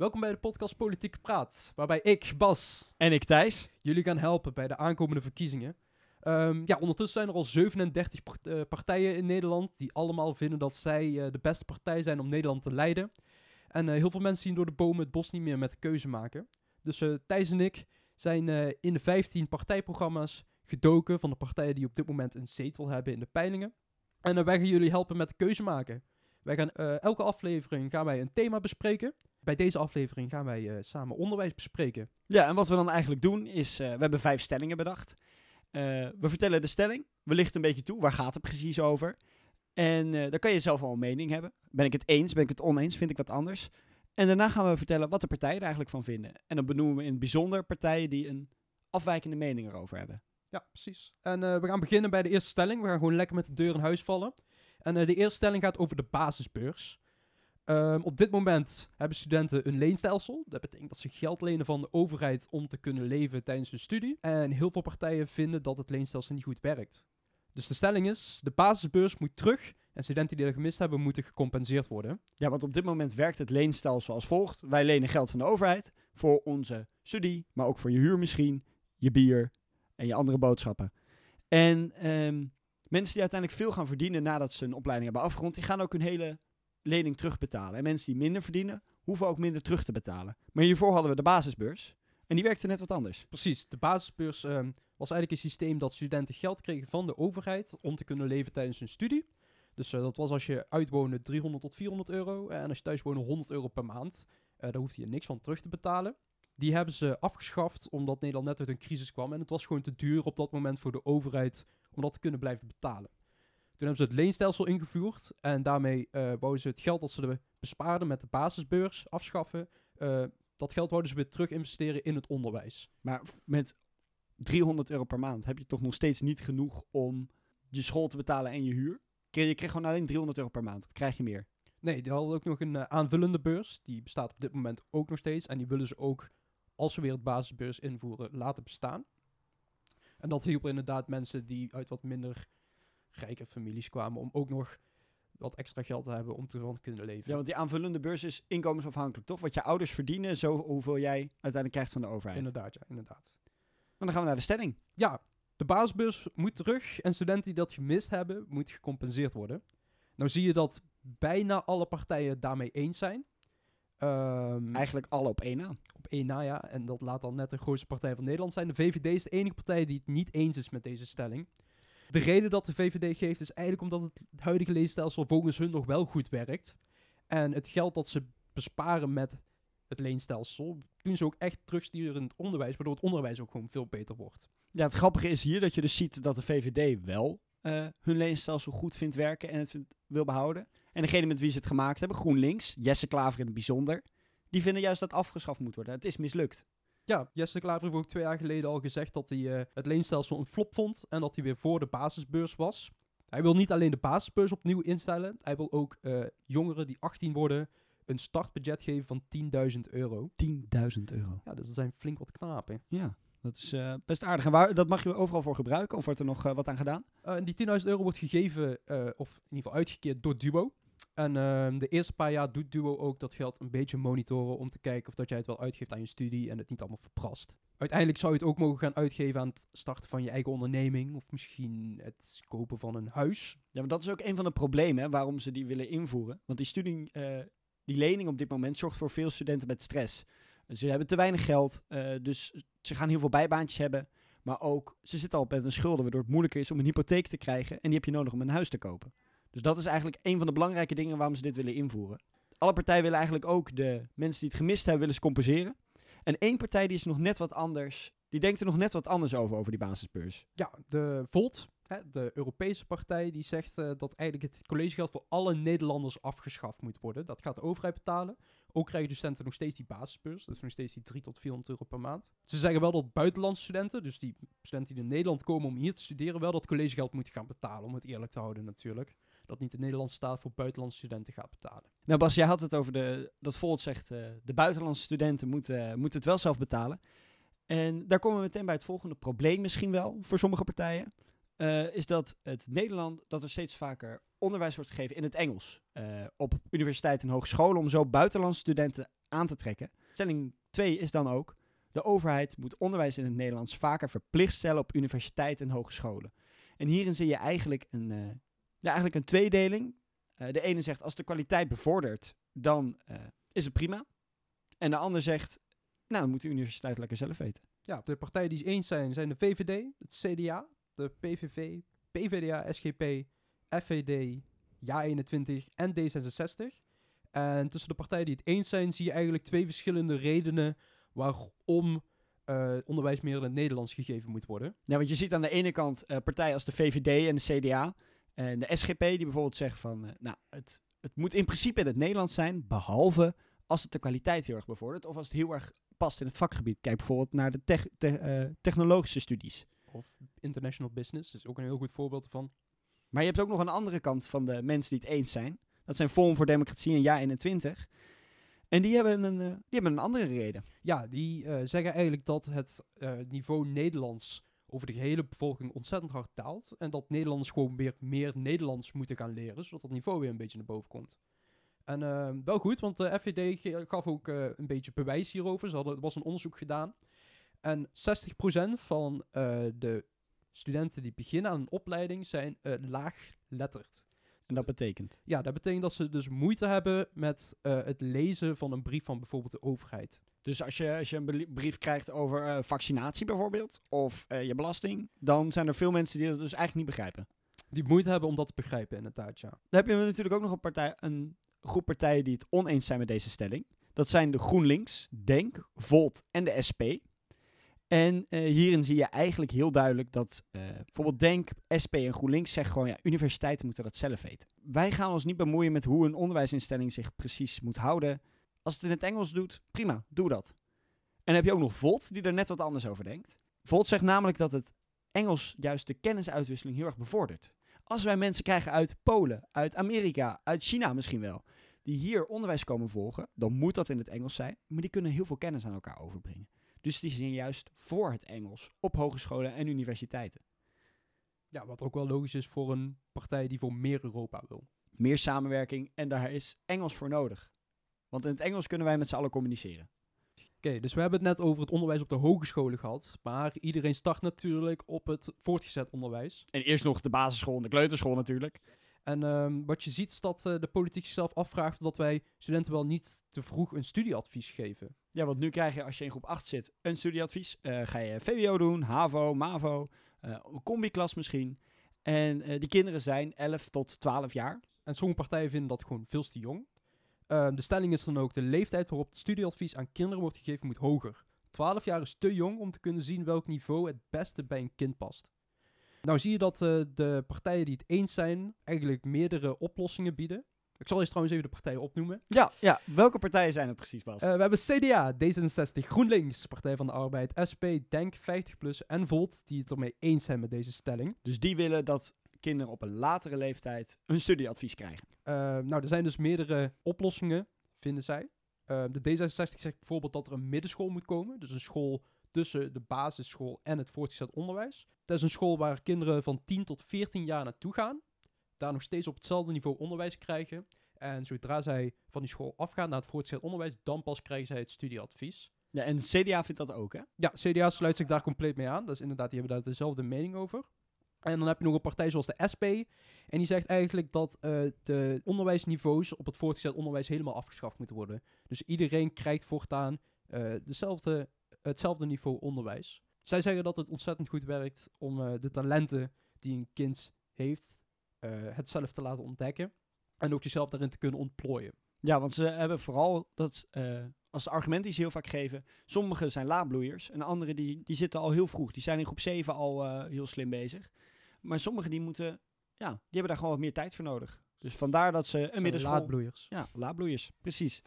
Welkom bij de podcast Politieke Praat, waarbij ik, Bas, En ik, Thijs. jullie gaan helpen bij de aankomende verkiezingen. Ehm, ja, ondertussen zijn er al 37 part- eh, partijen in Nederland die allemaal vinden dat zij eh, de beste partij zijn om Nederland te leiden. En eh, heel veel mensen zien door de bomen het bos niet meer met de keuze maken. Dus Thijs en ik zijn in de 15 partijprogramma's gedoken van de partijen die op dit moment een zetel hebben in de peilingen. En wij gaan jullie helpen met de keuze maken. Wij gaan elke aflevering gaan wij een thema bespreken. Bij deze aflevering gaan wij eh, samen onderwijs bespreken. Ja, en wat we dan eigenlijk doen is, eh, we hebben vijf stellingen bedacht. Eh, we vertellen de stelling, we lichten een beetje toe, waar gaat het precies over? En eh daar kan je zelf al een mening hebben. Ben ik het eens, ben ik het oneens, vind ik wat anders? En daarna gaan we vertellen wat de partijen er eigenlijk van vinden. En dan benoemen we in het bijzonder partijen die een afwijkende mening erover hebben. Ja, precies. En eh, we gaan beginnen bij de eerste stelling. We gaan gewoon lekker met de deur in huis vallen. En eh, de eerste stelling gaat over de basisbeurs. Ehm, op dit moment hebben studenten een leenstelsel. Dat betekent dat ze geld lenen van de overheid om te kunnen leven tijdens hun studie. En heel veel partijen vinden dat het leenstelsel niet goed werkt. Dus de stelling is, de basisbeurs moet terug en studenten die dat gemist hebben moeten gecompenseerd worden. Ja, want op dit moment werkt het leenstelsel als volgt. Wij lenen geld van de overheid voor onze studie, maar ook voor je huur misschien, je bier en je andere boodschappen. En ehm, mensen die uiteindelijk veel gaan verdienen nadat ze een opleiding hebben afgerond, die gaan ook hun hele lening terugbetalen. En mensen die minder verdienen, hoeven ook minder terug te betalen. Maar hiervoor hadden we de basisbeurs. En die werkte net wat anders. Precies, de basisbeurs ehm, was eigenlijk een systeem dat studenten geld kregen van de overheid om te kunnen leven tijdens hun studie. Dus eh, dat was als je uitwoonde 300 tot 400 euro en als je thuis woonde 100 euro per maand. Eh daar hoefde je niks van terug te betalen. Die hebben ze afgeschaft omdat Nederland net uit een crisis kwam en het was gewoon te duur op dat moment voor de overheid om dat te kunnen blijven betalen. Toen hebben ze het leenstelsel ingevoerd en daarmee eh wouden ze het geld dat ze bespaarden met de basisbeurs afschaffen. Eh, dat geld wouden ze weer terug investeren in het onderwijs. Maar met 300 euro per maand heb je toch nog steeds niet genoeg om je school te betalen en je huur. Je je kreeg gewoon alleen 300 euro per maand. Krijg je meer? Nee, die hadden ook nog een eh, aanvullende beurs. Die bestaat op dit moment ook nog steeds. En die willen ze ook, als ze weer het basisbeurs invoeren, laten bestaan. En dat hielp inderdaad mensen die uit wat minder rijke families kwamen... om ook nog wat extra geld te hebben om te kunnen leven. Ja, want die aanvullende beurs is inkomensafhankelijk, toch? Wat je ouders verdienen, zo hoeveel jij uiteindelijk krijgt van de overheid. Inderdaad, ja, inderdaad. Maar dan gaan we naar de stelling. Ja, de basisbeurs moet terug en studenten die dat gemist hebben, moeten gecompenseerd worden. Nou zie je dat bijna alle partijen daarmee eens zijn. Ehm, Eigenlijk alle op één na. op één na, ja. En dat laat dan net de grootste partij van Nederland zijn. De VVD is de enige partij die het niet eens is met deze stelling. De reden dat de VVD geeft is eigenlijk omdat het huidige leenstelsel volgens hun nog wel goed werkt. En het geld dat ze besparen met het leenstelsel, doen ze ook echt terugsturen in het onderwijs, waardoor het onderwijs ook gewoon veel beter wordt. Ja, het grappige is hier dat je dus ziet dat de VVD wel eh, hun leenstelsel goed vindt werken en het wil behouden. En degene met wie ze het gemaakt hebben, GroenLinks, Jesse Klaver in het bijzonder, die vinden juist dat afgeschaft moet worden. Het is mislukt. Ja, Jesse Klaver heeft ook twee jaar geleden al gezegd dat hij eh, het leenstelsel een flop vond en dat hij weer voor de basisbeurs was. Hij wil niet alleen de basisbeurs opnieuw instellen, hij wil ook eh, jongeren die 18 worden een startbudget geven van 10.000 euro. 10.000 euro. Ja, dus dat zijn flink wat knapen. Ja, dat is eh, best aardig. En waar, dat mag je overal voor gebruiken? Of wordt er nog wat aan gedaan? Die 10.000 euro wordt gegeven, of in ieder geval uitgekeerd door Duo. En ehm, de eerste paar jaar doet Duo ook dat geld een beetje monitoren om te kijken of dat jij het wel uitgeeft aan je studie en het niet allemaal verprast. Uiteindelijk zou je het ook mogen gaan uitgeven aan het starten van je eigen onderneming of misschien het kopen van een huis. Ja, maar dat is ook een van de problemen hè, waarom ze die willen invoeren. Want die studie, eh, die lening op dit moment zorgt voor veel studenten met stress. Ze hebben te weinig geld, eh, dus ze gaan heel veel bijbaantjes hebben. Maar ook, ze zitten al met een schulden, waardoor het moeilijker is om een hypotheek te krijgen. En die heb je nodig om een huis te kopen. Dus dat is eigenlijk een van de belangrijke dingen waarom ze dit willen invoeren. Alle partijen willen eigenlijk ook de mensen die het gemist hebben, willen ze compenseren. En één partij die is nog net wat anders. Die denkt er nog net wat anders over, over die basisbeurs. Ja, de Volt, hè, de Europese partij, die zegt eh, dat eigenlijk het collegegeld voor alle Nederlanders afgeschaft moet worden. Dat gaat de overheid betalen. Ook krijgen de studenten nog steeds die basisbeurs. Dat is nog steeds die 3 tot 400 euro per maand. Ze zeggen wel dat buitenlandse studenten, dus die studenten die in Nederland komen om hier te studeren, wel dat collegegeld moeten gaan betalen. Om het eerlijk te houden natuurlijk. Dat niet de Nederlandse staat voor buitenlandse studenten gaat betalen. Nou Bas, jij had het over de, dat Volt zegt, eh, de buitenlandse studenten moeten, moeten het wel zelf betalen. En daar komen we meteen bij het volgende probleem misschien wel voor sommige partijen. eh, is dat het Nederland dat er steeds vaker onderwijs wordt gegeven in het Engels eh, op universiteiten en hogescholen om zo buitenlandse studenten aan te trekken. Stelling 2 is dan ook de overheid moet onderwijs in het Nederlands vaker verplicht stellen op universiteiten en hogescholen. En hierin zie je eigenlijk een, eh, ja, eigenlijk een tweedeling. Eh, de ene zegt als de kwaliteit bevordert, dan eh, is het prima. En de ander zegt, nou, dan moet de universiteit lekker zelf weten. Ja, de partijen die het eens zijn, zijn de VVD, het CDA, de PVV, PVDA, SGP, FVD, JA21 en D66. En tussen de partijen die het eens zijn, zie je eigenlijk twee verschillende redenen waarom eh, onderwijs meer in het Nederlands gegeven moet worden. Ja, want je ziet aan de ene kant partijen als de VVD en de CDA en de SGP die bijvoorbeeld zeggen van, eh, nou, het, het moet in principe in het Nederlands zijn, behalve als het de kwaliteit heel erg bevordert of als het heel erg past in het vakgebied. Kijk bijvoorbeeld naar de tech- te- eh, technologische studies. Of international business, is ook een heel goed voorbeeld ervan. Maar je hebt ook nog een andere kant van de mensen die het eens zijn. Dat zijn Forum voor Democratie en Ja21. En die hebben een, eh, die hebben een andere reden. Ja, die zeggen eigenlijk dat het niveau Nederlands over de gehele bevolking ontzettend hard daalt. En dat Nederlanders gewoon weer meer Nederlands moeten gaan leren, zodat het niveau weer een beetje naar boven komt. En eh, wel goed, want de FVD gaf ook eh, een beetje bewijs hierover. Ze hadden, er was een onderzoek gedaan. En 60% van eh, de studenten die beginnen aan een opleiding zijn eh, laaggeletterd. En dat betekent. Ja, dat betekent dat ze dus moeite hebben met eh, het lezen van een brief van bijvoorbeeld de overheid. Dus als je, als je een brief krijgt over eh, vaccinatie bijvoorbeeld, of eh, je belasting, dan zijn er veel mensen die dat dus eigenlijk niet begrijpen. Die moeite hebben om dat te begrijpen, inderdaad, ja. Dan heb je natuurlijk ook nog een, partij, een groep partijen die het oneens zijn met deze stelling. Dat zijn de GroenLinks, Denk, Volt en de SP. En eh, hierin zie je eigenlijk heel duidelijk dat eh, bijvoorbeeld Denk, SP en GroenLinks zeggen gewoon, ja, universiteiten moeten dat zelf weten. Wij gaan ons niet bemoeien met hoe een onderwijsinstelling zich precies moet houden. Als het in het Engels doet, prima, doe dat. En dan heb je ook nog Volt, die er net wat anders over denkt. Volt zegt namelijk dat het Engels juist de kennisuitwisseling heel erg bevordert. Als wij mensen krijgen uit Polen, uit Amerika, uit China misschien wel, die hier onderwijs komen volgen, dan moet dat in het Engels zijn, maar die kunnen heel veel kennis aan elkaar overbrengen. Dus die zijn juist voor het Engels op hogescholen en universiteiten. Ja, wat ook wel logisch is voor een partij die voor meer Europa wil. Meer samenwerking en daar is Engels voor nodig. Want in het Engels kunnen wij met z'n allen communiceren. Oké, dus we hebben het net over het onderwijs op de hogescholen gehad. Maar iedereen start natuurlijk op het voortgezet onderwijs. En eerst nog de basisschool en de kleuterschool natuurlijk. En ehm, wat je ziet is dat eh, de politiek zichzelf afvraagt dat wij studenten wel niet te vroeg een studieadvies geven. Ja, want nu krijg je als je in groep 8 zit een studieadvies. Eh, ga je VWO doen, HAVO, MAVO, eh, een combi-klas misschien. En die kinderen zijn 11 tot 12 jaar. En sommige partijen vinden dat gewoon veel te jong. Ehm, de stelling is dan ook, de leeftijd waarop het studieadvies aan kinderen wordt gegeven moet hoger. 12 jaar is te jong om te kunnen zien welk niveau het beste bij een kind past. Nou zie je dat eh, de partijen die het eens zijn eigenlijk meerdere oplossingen bieden. Ik zal eens trouwens even de partijen opnoemen. Ja, ja. Welke partijen zijn het precies, Bas? Eh, we hebben CDA, D66, GroenLinks, Partij van de Arbeid, SP, Denk, 50PLUS en Volt die het ermee eens zijn met deze stelling. dus die willen dat kinderen op een latere leeftijd een studieadvies krijgen. Uh, nou, er zijn dus meerdere oplossingen, vinden zij. Uh, de D66 zegt bijvoorbeeld dat er een middenschool moet komen. Dus een school tussen de basisschool en het voortgezet onderwijs. Dat is een school waar kinderen van 10 tot 14 jaar naartoe gaan. Daar nog steeds op hetzelfde niveau onderwijs krijgen. En zodra zij van die school afgaan naar het voortgezet onderwijs, dan pas krijgen zij het studieadvies. Ja, en CDA vindt dat ook, hè? Ja, CDA sluit zich daar compleet mee aan. Dus inderdaad, die hebben daar dezelfde mening over. En dan heb je nog een partij zoals de SP. En die zegt eigenlijk dat uh, de onderwijsniveaus op het voortgezet onderwijs helemaal afgeschaft moeten worden. Dus iedereen krijgt voortaan uh, dezelfde, hetzelfde niveau onderwijs. Zij zeggen dat het ontzettend goed werkt om uh, de talenten die een kind heeft, uh, het zelf te laten ontdekken. En ook jezelf daarin te kunnen ontplooien. Ja, want ze hebben vooral dat, uh, als argument die ze heel vaak geven, sommigen zijn laadbloeiers en anderen die, die zitten al heel vroeg. Die zijn in groep 7 al heel slim bezig. Maar sommigen die moeten, ja, die hebben daar gewoon wat meer tijd voor nodig. Dus vandaar dat ze een middenschool... Laadbloeiers. Ja, laadbloeiers, precies.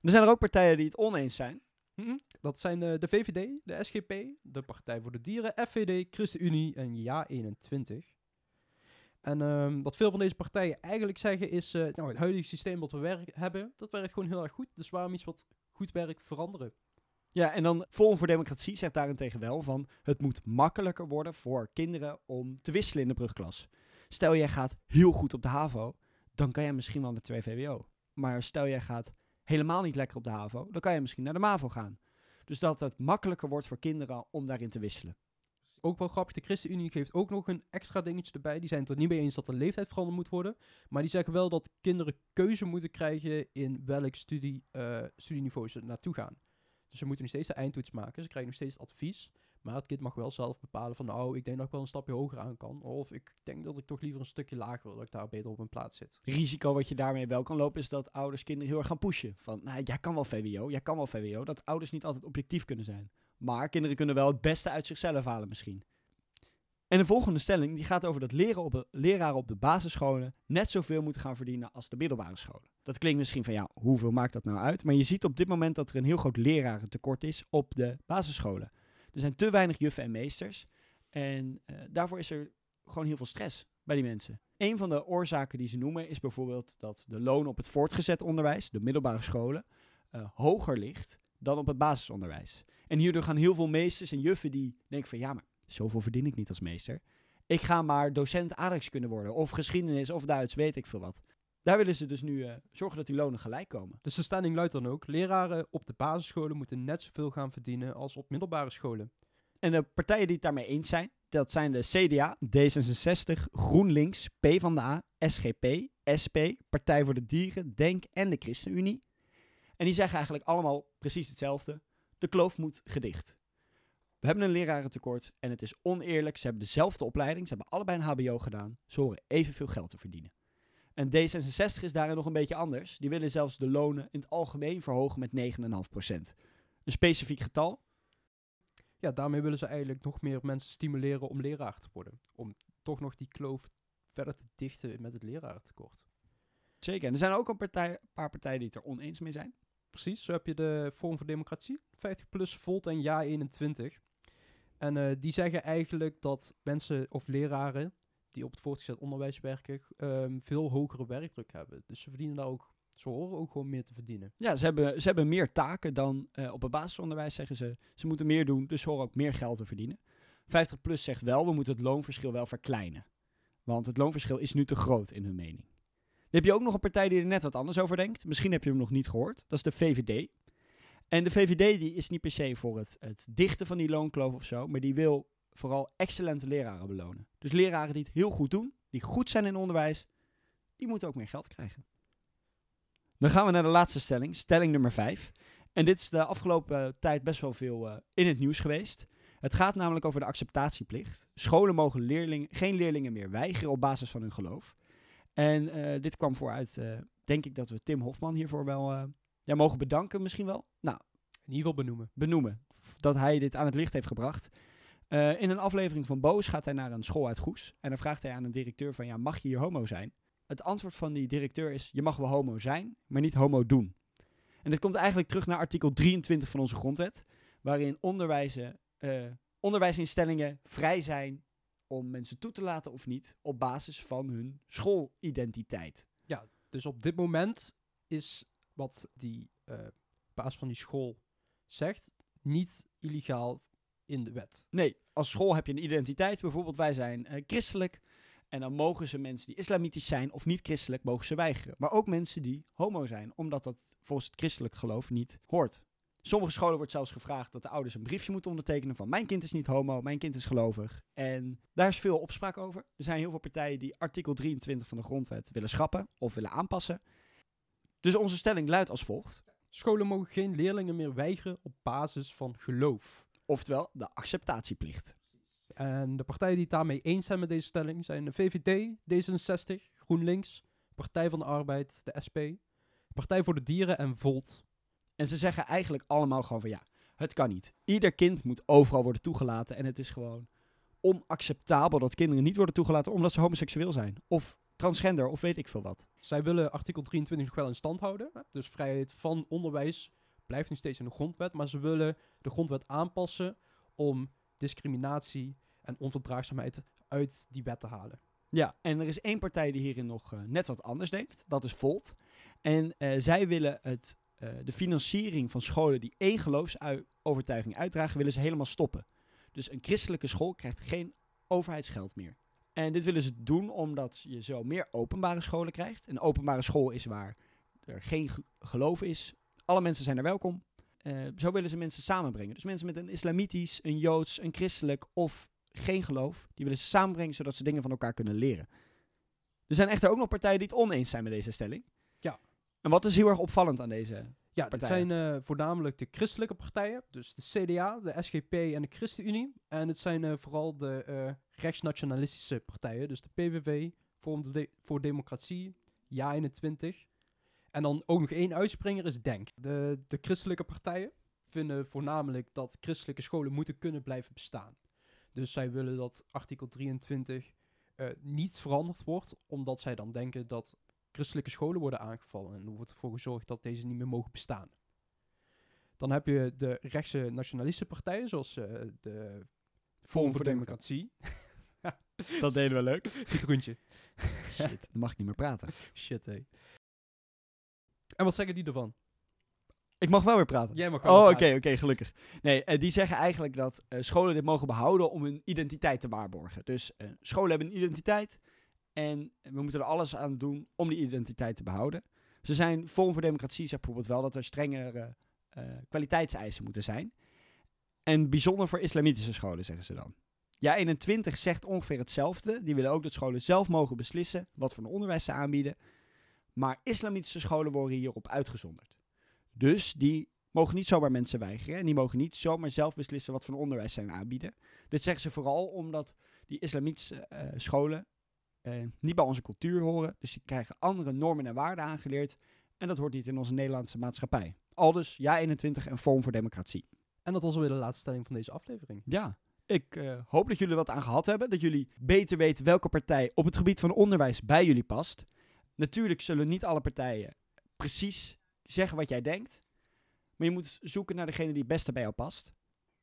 Er zijn er ook partijen die het oneens zijn. -hmm. Dat zijn uh, de VVD, de SGP, de Partij voor de Dieren, FVD, ChristenUnie en Ja21. En um, wat veel van deze partijen eigenlijk zeggen is, uh, nou het huidige systeem wat we hebben, dat werkt gewoon heel erg goed. Dus waarom iets wat goed werkt veranderen? Ja, en dan Forum voor Democratie zegt daarentegen wel van... het moet makkelijker worden voor kinderen om te wisselen in de brugklas. Stel jij gaat heel goed op de HAVO, dan kan jij misschien wel naar 2 VWO. Maar stel jij gaat helemaal niet lekker op de HAVO, dan kan je misschien naar de MAVO gaan. Dus dat het makkelijker wordt voor kinderen om daarin te wisselen. Ook wel grappig, de ChristenUnie geeft ook nog een extra dingetje erbij. Die zijn het er niet mee eens dat de leeftijd veranderd moet worden. Maar die zeggen wel dat kinderen keuze moeten krijgen in welk studie, eh, studieniveau ze naartoe gaan. Dus ze moeten nog steeds de eindtoets maken. Ze krijgen nog steeds advies. Maar het kind mag wel zelf bepalen van, nou, ik denk dat ik wel een stapje hoger aan kan. Of ik denk dat ik toch liever een stukje lager wil, dat ik daar beter op mijn plaats zit. Risico wat je daarmee wel kan lopen is dat ouders kinderen heel erg gaan pushen. Van, nou, jij kan wel VWO, jij kan wel VWO. Dat ouders niet altijd objectief kunnen zijn. Maar kinderen kunnen wel het beste uit zichzelf halen misschien. En de volgende stelling die gaat over dat leren op leraren op de basisscholen net zoveel moeten gaan verdienen als de middelbare scholen. Dat klinkt misschien van ja, hoeveel maakt dat nou uit? Maar je ziet op dit moment dat er een heel groot lerarentekort is op de basisscholen. Er zijn te weinig juffen en meesters. En uh, daarvoor is er gewoon heel veel stress bij die mensen. Een van de oorzaken die ze noemen is bijvoorbeeld dat de loon op het voortgezet onderwijs, de middelbare scholen, uh, hoger ligt dan op het basisonderwijs. En hierdoor gaan heel veel meesters en juffen die denken van ja, maar zoveel verdien ik niet als meester. Ik ga maar docent aardrijkskunde worden, of geschiedenis, of Duits, weet ik veel wat. Daar willen ze dus nu uh, zorgen dat die lonen gelijk komen. Dus de stelling luidt dan ook: leraren op de basisscholen moeten net zoveel gaan verdienen als op middelbare scholen. En de partijen die het daarmee eens zijn, dat zijn de CDA, D66, GroenLinks, PvdA, SGP, SP, Partij voor de Dieren, DENK en de ChristenUnie. En die zeggen eigenlijk allemaal precies hetzelfde. De kloof moet gedicht. We hebben een lerarentekort en het is oneerlijk. Ze hebben dezelfde opleiding, ze hebben allebei een HBO gedaan. Ze horen evenveel geld te verdienen. En D66 is daarin nog een beetje anders. Die willen zelfs de lonen in het algemeen verhogen met 9,5%. Een specifiek getal. Ja, daarmee willen ze eigenlijk nog meer mensen stimuleren om leraar te worden. Om toch nog die kloof verder te dichten met het lerarentekort. Zeker. En er zijn ook een partij, paar partijen die het er oneens mee zijn. Precies, zo heb je de Forum voor Democratie, 50 plus Volt en Ja 21. En uh, die zeggen eigenlijk dat mensen of leraren die op het voortgezet onderwijs werken, um, veel hogere werkdruk hebben. Dus ze verdienen daar ook, ze horen ook gewoon meer te verdienen. Ja, ze hebben, ze hebben meer taken dan uh, op het basisonderwijs, zeggen ze. Ze moeten meer doen, dus ze horen ook meer geld te verdienen. 50 plus zegt wel, we moeten het loonverschil wel verkleinen. Want het loonverschil is nu te groot in hun mening. Dan heb je ook nog een partij die er net wat anders over denkt. Misschien heb je hem nog niet gehoord. Dat is de VVD. En de VVD die is niet per se voor het, het dichten van die loonkloof of zo, maar die wil vooral excellente leraren belonen. Dus leraren die het heel goed doen, die goed zijn in onderwijs, die moeten ook meer geld krijgen. Dan gaan we naar de laatste stelling, stelling nummer 5. En dit is de afgelopen tijd best wel veel uh, in het nieuws geweest. Het gaat namelijk over de acceptatieplicht. Scholen mogen leerlingen, geen leerlingen meer weigeren op basis van hun geloof. En uh, dit kwam vooruit, uh, denk ik dat we Tim Hofman hiervoor wel ja, mogen bedanken misschien wel. Nou, in ieder geval benoemen. Benoemen. Dat hij dit aan het licht heeft gebracht. Uh, in een aflevering van Boos gaat hij naar een school uit Goes. En dan vraagt hij aan een directeur van, ja, mag je hier homo zijn? Het antwoord van die directeur is, je mag wel homo zijn, maar niet homo doen. En dit komt eigenlijk terug naar artikel 23 van onze grondwet. Waarin uh, onderwijsinstellingen vrij zijn om mensen toe te laten of niet op basis van hun schoolidentiteit. Ja, dus op dit moment is wat die uh, baas van die school zegt niet illegaal in de wet. Nee, als school heb je een identiteit. Bijvoorbeeld, wij zijn uh, christelijk. En dan mogen ze mensen die islamitisch zijn of niet christelijk, mogen ze weigeren. Maar ook mensen die homo zijn, omdat dat volgens het christelijk geloof niet hoort. Sommige scholen wordt zelfs gevraagd dat de ouders een briefje moeten ondertekenen van mijn kind is niet homo, mijn kind is gelovig. En daar is veel opspraak over. Er zijn heel veel partijen die artikel 23 van de grondwet willen schrappen of willen aanpassen. Dus onze stelling luidt als volgt. Scholen mogen geen leerlingen meer weigeren op basis van geloof. Oftewel de acceptatieplicht. En de partijen die het daarmee eens zijn met deze stelling zijn de VVD, D66, GroenLinks, Partij van de Arbeid, de SP, Partij voor de Dieren en Volt. En ze zeggen eigenlijk allemaal gewoon van ja, het kan niet. Ieder kind moet overal worden toegelaten en het is gewoon onacceptabel dat kinderen niet worden toegelaten omdat ze homoseksueel zijn. Of transgender of weet ik veel wat. Zij willen artikel 23 nog wel in stand houden. Dus vrijheid van onderwijs blijft nog steeds in de grondwet. Maar ze willen de grondwet aanpassen om discriminatie en onverdraagzaamheid uit die wet te halen. Ja, en er is één partij die hierin nog uh, net wat anders denkt. Dat is Volt. En uh, zij willen het eh, de financiering van scholen die één geloofsovertuiging uitdragen, willen ze helemaal stoppen. Dus een christelijke school krijgt geen overheidsgeld meer. En dit willen ze doen omdat je zo meer openbare scholen krijgt. Een openbare school is waar er geen ge- geloof is. Alle mensen zijn er welkom. Eh, zo willen ze mensen samenbrengen. Dus mensen met een islamitisch, een joods, een christelijk of geen geloof, die willen ze samenbrengen zodat ze dingen van elkaar kunnen leren. Er zijn echter ook nog partijen die het oneens zijn met deze stelling. Ja. En wat is heel erg opvallend aan deze? Ja, dat partijen. zijn eh, voornamelijk de christelijke partijen, dus de CDA, de SGP en de ChristenUnie. En het zijn eh, vooral de eh, rechtsnationalistische partijen, dus de PVV, Forum de voor Democratie, Ja21. En dan ook nog één uitspringer is DENK. De, de christelijke partijen vinden voornamelijk dat christelijke scholen moeten kunnen blijven bestaan. Dus zij willen dat artikel 23 eh, niet veranderd wordt, omdat zij dan denken dat christelijke scholen worden aangevallen. En er wordt ervoor gezorgd dat deze niet meer mogen bestaan. Dan heb je de rechtse nationalistische partijen, zoals eh, de Forum voor Democratie. Dat deden we leuk. Citroentje. Shit, dan mag ik niet meer praten. Shit, hé. En wat zeggen die ervan? Ik mag wel weer praten. Jij mag wel Oh, oké, oké, gelukkig. Nee, eh, die zeggen eigenlijk dat eh, scholen dit mogen behouden om hun identiteit te waarborgen. Dus eh, scholen hebben een identiteit en we moeten er alles aan doen om die identiteit te behouden. Ze zijn Forum voor Democratie zegt bijvoorbeeld wel dat er strengere eh, kwaliteitseisen moeten zijn. En bijzonder voor islamitische scholen, zeggen ze dan. Ja, 21 zegt ongeveer hetzelfde. Die willen ook dat scholen zelf mogen beslissen wat voor een onderwijs ze aanbieden. Maar islamitische scholen worden hierop uitgezonderd. Dus die mogen niet zomaar mensen weigeren. En die mogen niet zomaar zelf beslissen wat voor onderwijs zij aanbieden. Dit zeggen ze vooral omdat die islamitische eh, scholen eh, niet bij onze cultuur horen. Dus die krijgen andere normen en waarden aangeleerd. En dat hoort niet in onze Nederlandse maatschappij. Aldus, ja 21 en Forum voor Democratie. En dat was alweer de laatste stelling van deze aflevering. Ja, ik eh, hoop dat jullie er wat aan gehad hebben. Dat jullie beter weten welke partij op het gebied van onderwijs bij jullie past. Natuurlijk zullen niet alle partijen precies zeggen wat jij denkt. Maar je moet zoeken naar degene die het beste bij jou past.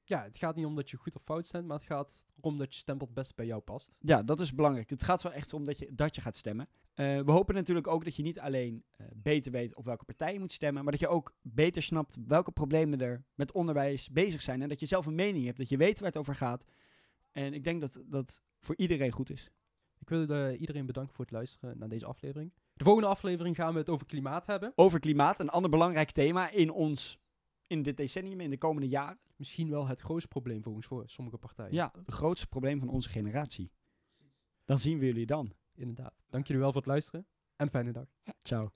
Ja, het gaat niet om dat je goed of fout stemt, maar het gaat erom dat je stemt wat het beste bij jou past. Ja, dat is belangrijk. Het gaat wel echt om dat je, dat je gaat stemmen. Eh, we hopen natuurlijk ook dat je niet alleen eh, beter weet op welke partij je moet stemmen, maar dat je ook beter snapt welke problemen er met onderwijs bezig zijn. En dat je zelf een mening hebt, dat je weet waar het over gaat. En ik denk dat dat voor iedereen goed is. Ik wil iedereen bedanken voor het luisteren naar deze aflevering. De volgende aflevering gaan we het over klimaat hebben. Over klimaat, een ander belangrijk thema in ons, in dit decennium, in de komende jaren. Misschien wel het grootste probleem volgens voor sommige partijen. Ja, het grootste probleem van onze generatie. Dan zien we jullie dan. Inderdaad. Dank jullie wel voor het luisteren en fijne dag. Ciao.